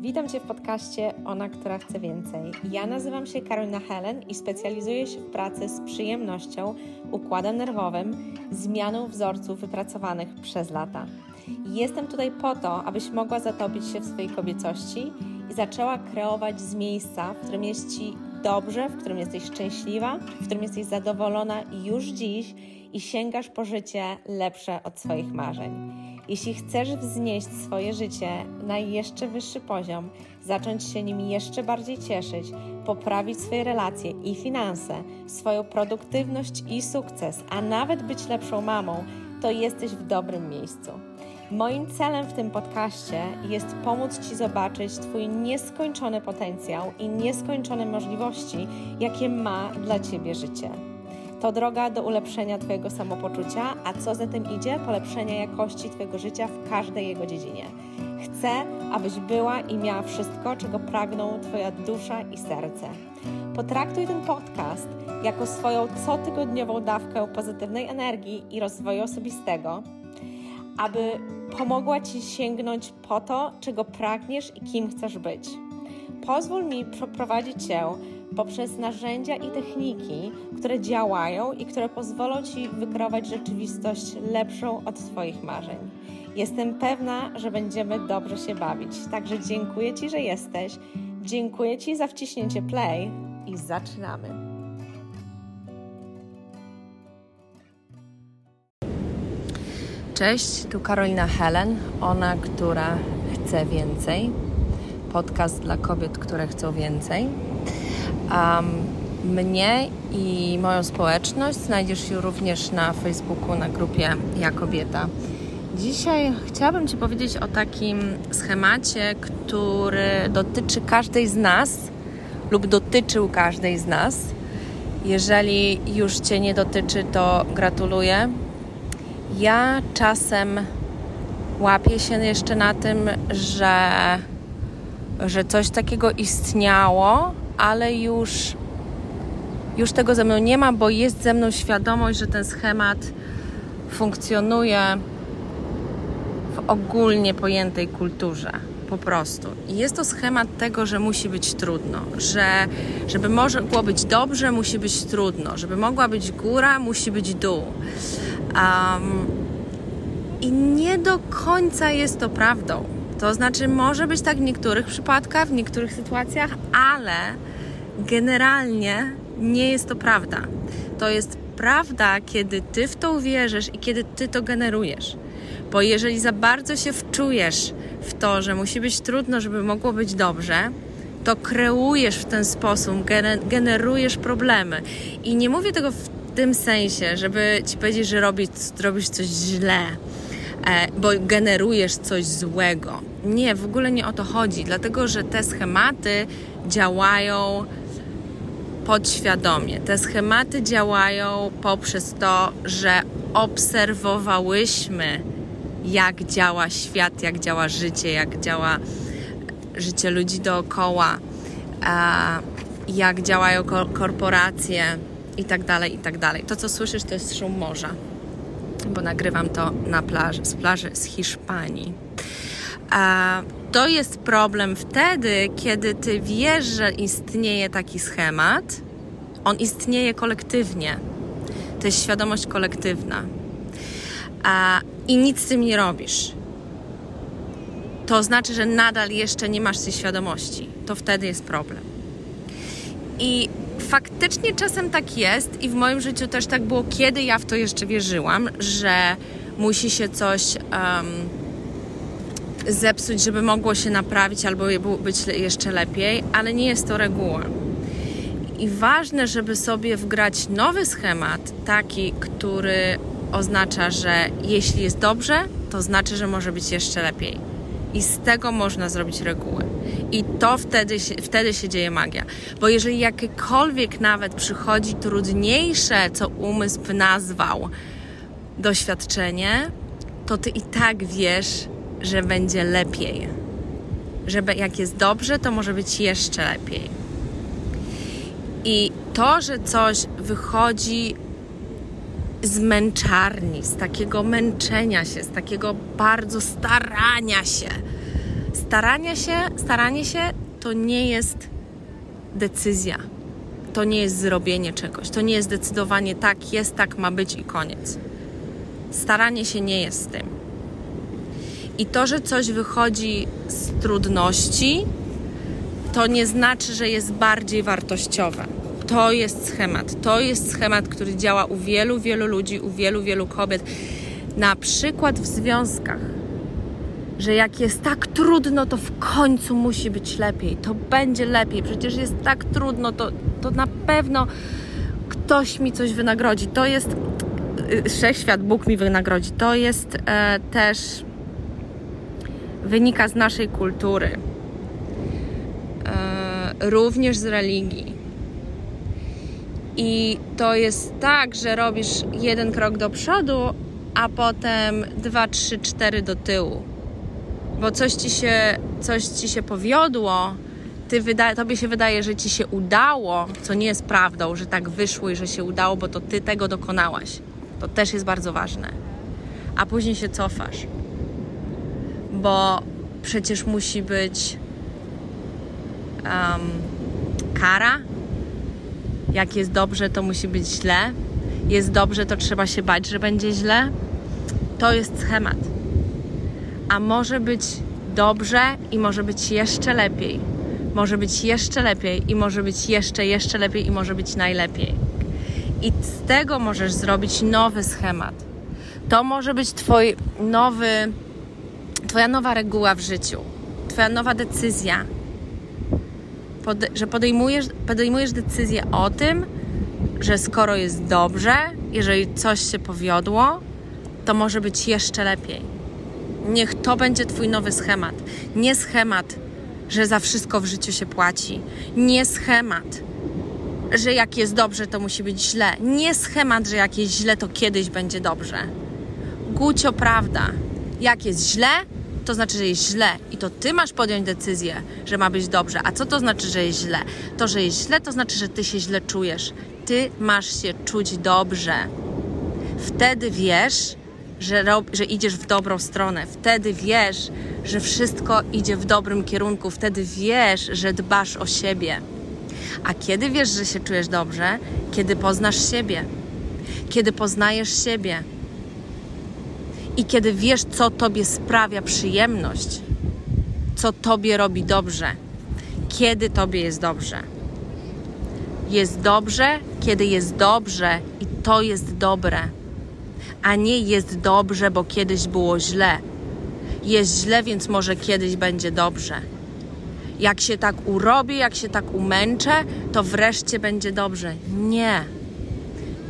Witam Cię w podcaście Ona, która chce więcej. Ja nazywam się Karolina Helen i specjalizuję się w pracy z przyjemnością, układem nerwowym, zmianą wzorców wypracowanych przez lata. Jestem tutaj po to, abyś mogła zatopić się w swojej kobiecości i zaczęła kreować z miejsca, w którym jest Ci dobrze, w którym jesteś szczęśliwa, w którym jesteś zadowolona już dziś i sięgasz po życie lepsze od swoich marzeń. Jeśli chcesz wznieść swoje życie na jeszcze wyższy poziom, zacząć się nim jeszcze bardziej cieszyć, poprawić swoje relacje i finanse, swoją produktywność i sukces, a nawet być lepszą mamą, to jesteś w dobrym miejscu. Moim celem w tym podcaście jest pomóc Ci zobaczyć Twój nieskończony potencjał i nieskończone możliwości, jakie ma dla Ciebie życie. To droga do ulepszenia Twojego samopoczucia, a co za tym idzie, polepszenia jakości Twojego życia w każdej jego dziedzinie. Chcę, abyś była i miała wszystko, czego pragną Twoja dusza i serce. Potraktuj ten podcast jako swoją cotygodniową dawkę pozytywnej energii i rozwoju osobistego, aby pomogła Ci sięgnąć po to, czego pragniesz i kim chcesz być. Pozwól mi przeprowadzić Cię poprzez narzędzia i techniki, które działają i które pozwolą Ci wykreować rzeczywistość lepszą od Twoich marzeń. Jestem pewna, że będziemy dobrze się bawić. Także dziękuję Ci, że jesteś. Dziękuję Ci za wciśnięcie play i zaczynamy. Cześć, tu Karolina Helen, ona, która chce więcej. Podcast dla kobiet, które chcą więcej. Um, mnie i moją społeczność znajdziesz również na Facebooku na grupie Ja Kobieta. Dzisiaj chciałabym Ci powiedzieć o takim schemacie, który dotyczy każdej z nas lub dotyczył każdej z nas. Jeżeli już Cię nie dotyczy, to gratuluję. Ja czasem łapię się jeszcze na tym, że, że coś takiego istniało, ale już, już tego ze mną nie ma, bo jest ze mną świadomość, że ten schemat funkcjonuje w ogólnie pojętej kulturze. Po prostu. I jest to schemat tego, że musi być trudno, że żeby mogło być dobrze, musi być trudno, żeby mogła być góra, musi być dół. Um, I nie do końca jest to prawdą. To znaczy, może być tak w niektórych przypadkach, w niektórych sytuacjach, ale generalnie nie jest to prawda. To jest prawda, kiedy ty w to uwierzysz i kiedy ty to generujesz. Bo jeżeli za bardzo się wczujesz w to, że musi być trudno, żeby mogło być dobrze, to kreujesz w ten sposób, generujesz problemy. I nie mówię tego w tym sensie, żeby ci powiedzieć, że robisz, robisz coś źle, bo generujesz coś złego. Nie, w ogóle nie o to chodzi, dlatego że te schematy działają podświadomie. Te schematy działają poprzez to, że obserwowałyśmy, jak działa świat, jak działa życie, jak działa życie ludzi dookoła, jak działają korporacje i tak dalej, i tak. To, co słyszysz, to jest szum morza, bo nagrywam to na plaży, z plaży z Hiszpanii. To jest problem wtedy, kiedy ty wiesz, że istnieje taki schemat, on istnieje kolektywnie. To jest świadomość kolektywna. A, I nic z tym nie robisz. To znaczy, że nadal jeszcze nie masz tej świadomości. To wtedy jest problem. I faktycznie czasem tak jest, i w moim życiu też tak było, kiedy ja w to jeszcze wierzyłam, że musi się coś. Um, zepsuć, żeby mogło się naprawić albo być jeszcze lepiej, ale nie jest to reguła. I ważne, żeby sobie wgrać nowy schemat, taki, który oznacza, że jeśli jest dobrze, to znaczy, że może być jeszcze lepiej. I z tego można zrobić regułę. I to wtedy się, wtedy się dzieje magia. Bo jeżeli jakiekolwiek nawet przychodzi trudniejsze, co umysł nazwał, doświadczenie, to ty i tak wiesz, że będzie lepiej. Że jak jest dobrze, to może być jeszcze lepiej. I to, że coś wychodzi z męczarni, z takiego męczenia się, z takiego bardzo starania się, Staranie się, staranie się to nie jest decyzja. To nie jest zrobienie czegoś. To nie jest decydowanie tak jest, tak ma być i koniec. Staranie się nie jest tym. I to, że coś wychodzi z trudności, to nie znaczy, że jest bardziej wartościowe. To jest schemat. To jest schemat, który działa u wielu, wielu ludzi, u wielu, wielu kobiet. Na przykład w związkach, że jak jest tak trudno, to w końcu musi być lepiej. To będzie lepiej. Przecież jest tak trudno, to, to na pewno ktoś mi coś wynagrodzi. To jest y, wszechświat, Bóg mi wynagrodzi. To jest e, też wynika z naszej kultury, e, również z religii. I to jest tak, że robisz jeden krok do przodu, a potem dwa, trzy, cztery do tyłu. Bo coś ci się, coś ci się powiodło, ty wyda- tobie się wydaje, że ci się udało, co nie jest prawdą, że tak wyszło i że się udało, bo to ty tego dokonałaś. To też jest bardzo ważne. A później się cofasz bo przecież musi być um, kara. Jak jest dobrze, to musi być źle. Jest dobrze, to trzeba się bać, że będzie źle. To jest schemat. A może być dobrze i może być jeszcze lepiej. Może być jeszcze lepiej i może być jeszcze, jeszcze lepiej i może być najlepiej. I z tego możesz zrobić nowy schemat. To może być Twój nowy Twoja nowa reguła w życiu, Twoja nowa decyzja, pod, że podejmujesz, podejmujesz decyzję o tym, że skoro jest dobrze, jeżeli coś się powiodło, to może być jeszcze lepiej. Niech to będzie Twój nowy schemat. Nie schemat, że za wszystko w życiu się płaci. Nie schemat, że jak jest dobrze, to musi być źle. Nie schemat, że jak jest źle, to kiedyś będzie dobrze. Gucio prawda. Jak jest źle, to znaczy, że jest źle i to ty masz podjąć decyzję, że ma być dobrze. A co to znaczy, że jest źle? To, że jest źle, to znaczy, że ty się źle czujesz. Ty masz się czuć dobrze. Wtedy wiesz, że, że idziesz w dobrą stronę. Wtedy wiesz, że wszystko idzie w dobrym kierunku. Wtedy wiesz, że dbasz o siebie. A kiedy wiesz, że się czujesz dobrze? Kiedy poznasz siebie. Kiedy poznajesz siebie i kiedy wiesz, co tobie sprawia przyjemność, co tobie robi dobrze, kiedy tobie jest dobrze. Jest dobrze, kiedy jest dobrze i to jest dobre, a nie jest dobrze, bo kiedyś było źle. Jest źle, więc może kiedyś będzie dobrze. Jak się tak urobię, jak się tak umęczę, to wreszcie będzie dobrze. Nie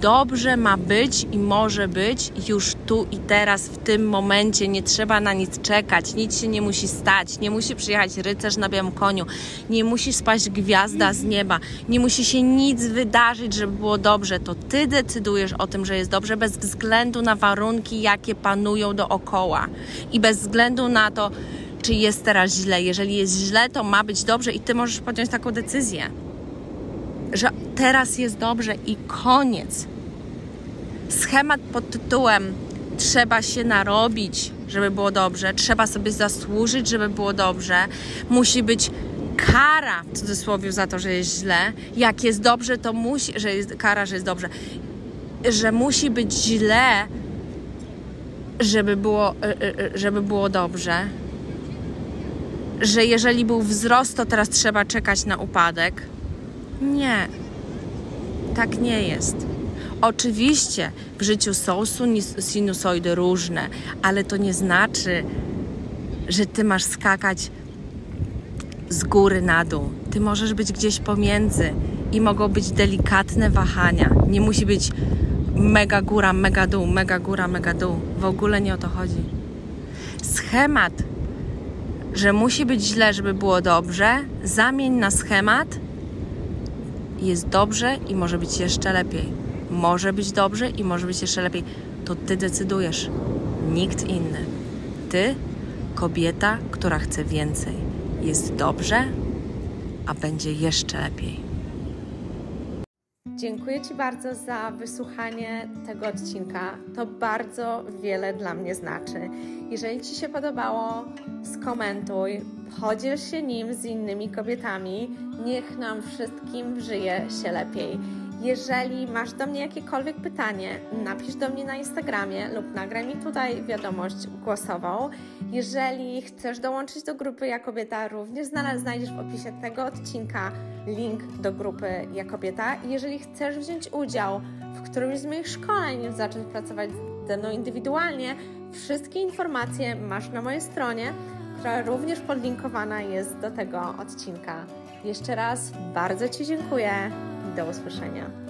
dobrze ma być i może być już tu i teraz, w tym momencie. Nie trzeba na nic czekać, nic się nie musi stać, nie musi przyjechać rycerz na białym koniu, nie musi spaść gwiazda z nieba, nie musi się nic wydarzyć, żeby było dobrze. To ty decydujesz o tym, że jest dobrze, bez względu na warunki, jakie panują dookoła i bez względu na to, czy jest teraz źle. Jeżeli jest źle, to ma być dobrze i ty możesz podjąć taką decyzję że teraz jest dobrze i koniec. Schemat pod tytułem trzeba się narobić, żeby było dobrze, trzeba sobie zasłużyć, żeby było dobrze, musi być kara w cudzysłowie za to, że jest źle. Jak jest dobrze, to musi, że jest kara, że jest dobrze. Że musi być źle, żeby było, e, e, e, żeby było dobrze. Że jeżeli był wzrost, to teraz trzeba czekać na upadek nie, tak nie jest. Oczywiście w życiu są sinusoidy różne, ale to nie znaczy, że ty masz skakać z góry na dół. Ty możesz być gdzieś pomiędzy i mogą być delikatne wahania. Nie musi być mega góra, mega dół, mega góra, mega dół. W ogóle nie o to chodzi. Schemat, że musi być źle, żeby było dobrze, zamień na schemat, jest dobrze i może być jeszcze lepiej. Może być dobrze i może być jeszcze lepiej. To ty decydujesz, nikt inny. Ty, kobieta, która chce więcej. Jest dobrze, a będzie jeszcze lepiej. Dziękuję Ci bardzo za wysłuchanie tego odcinka. To bardzo wiele dla mnie znaczy. Jeżeli Ci się podobało, skomentuj, podziel się nim z innymi kobietami. Niech nam wszystkim żyje się lepiej. Jeżeli masz do mnie jakiekolwiek pytanie, napisz do mnie na Instagramie lub nagraj mi tutaj wiadomość głosową. Jeżeli chcesz dołączyć do grupy Ja Kobieta, również znajdziesz w opisie tego odcinka link do grupy Ja Kobieta. Jeżeli chcesz wziąć udział w którymś z moich szkoleń, zacząć pracować ze mną indywidualnie, wszystkie informacje masz na mojej stronie, która również podlinkowana jest do tego odcinka. Jeszcze raz bardzo Ci dziękuję i do usłyszenia.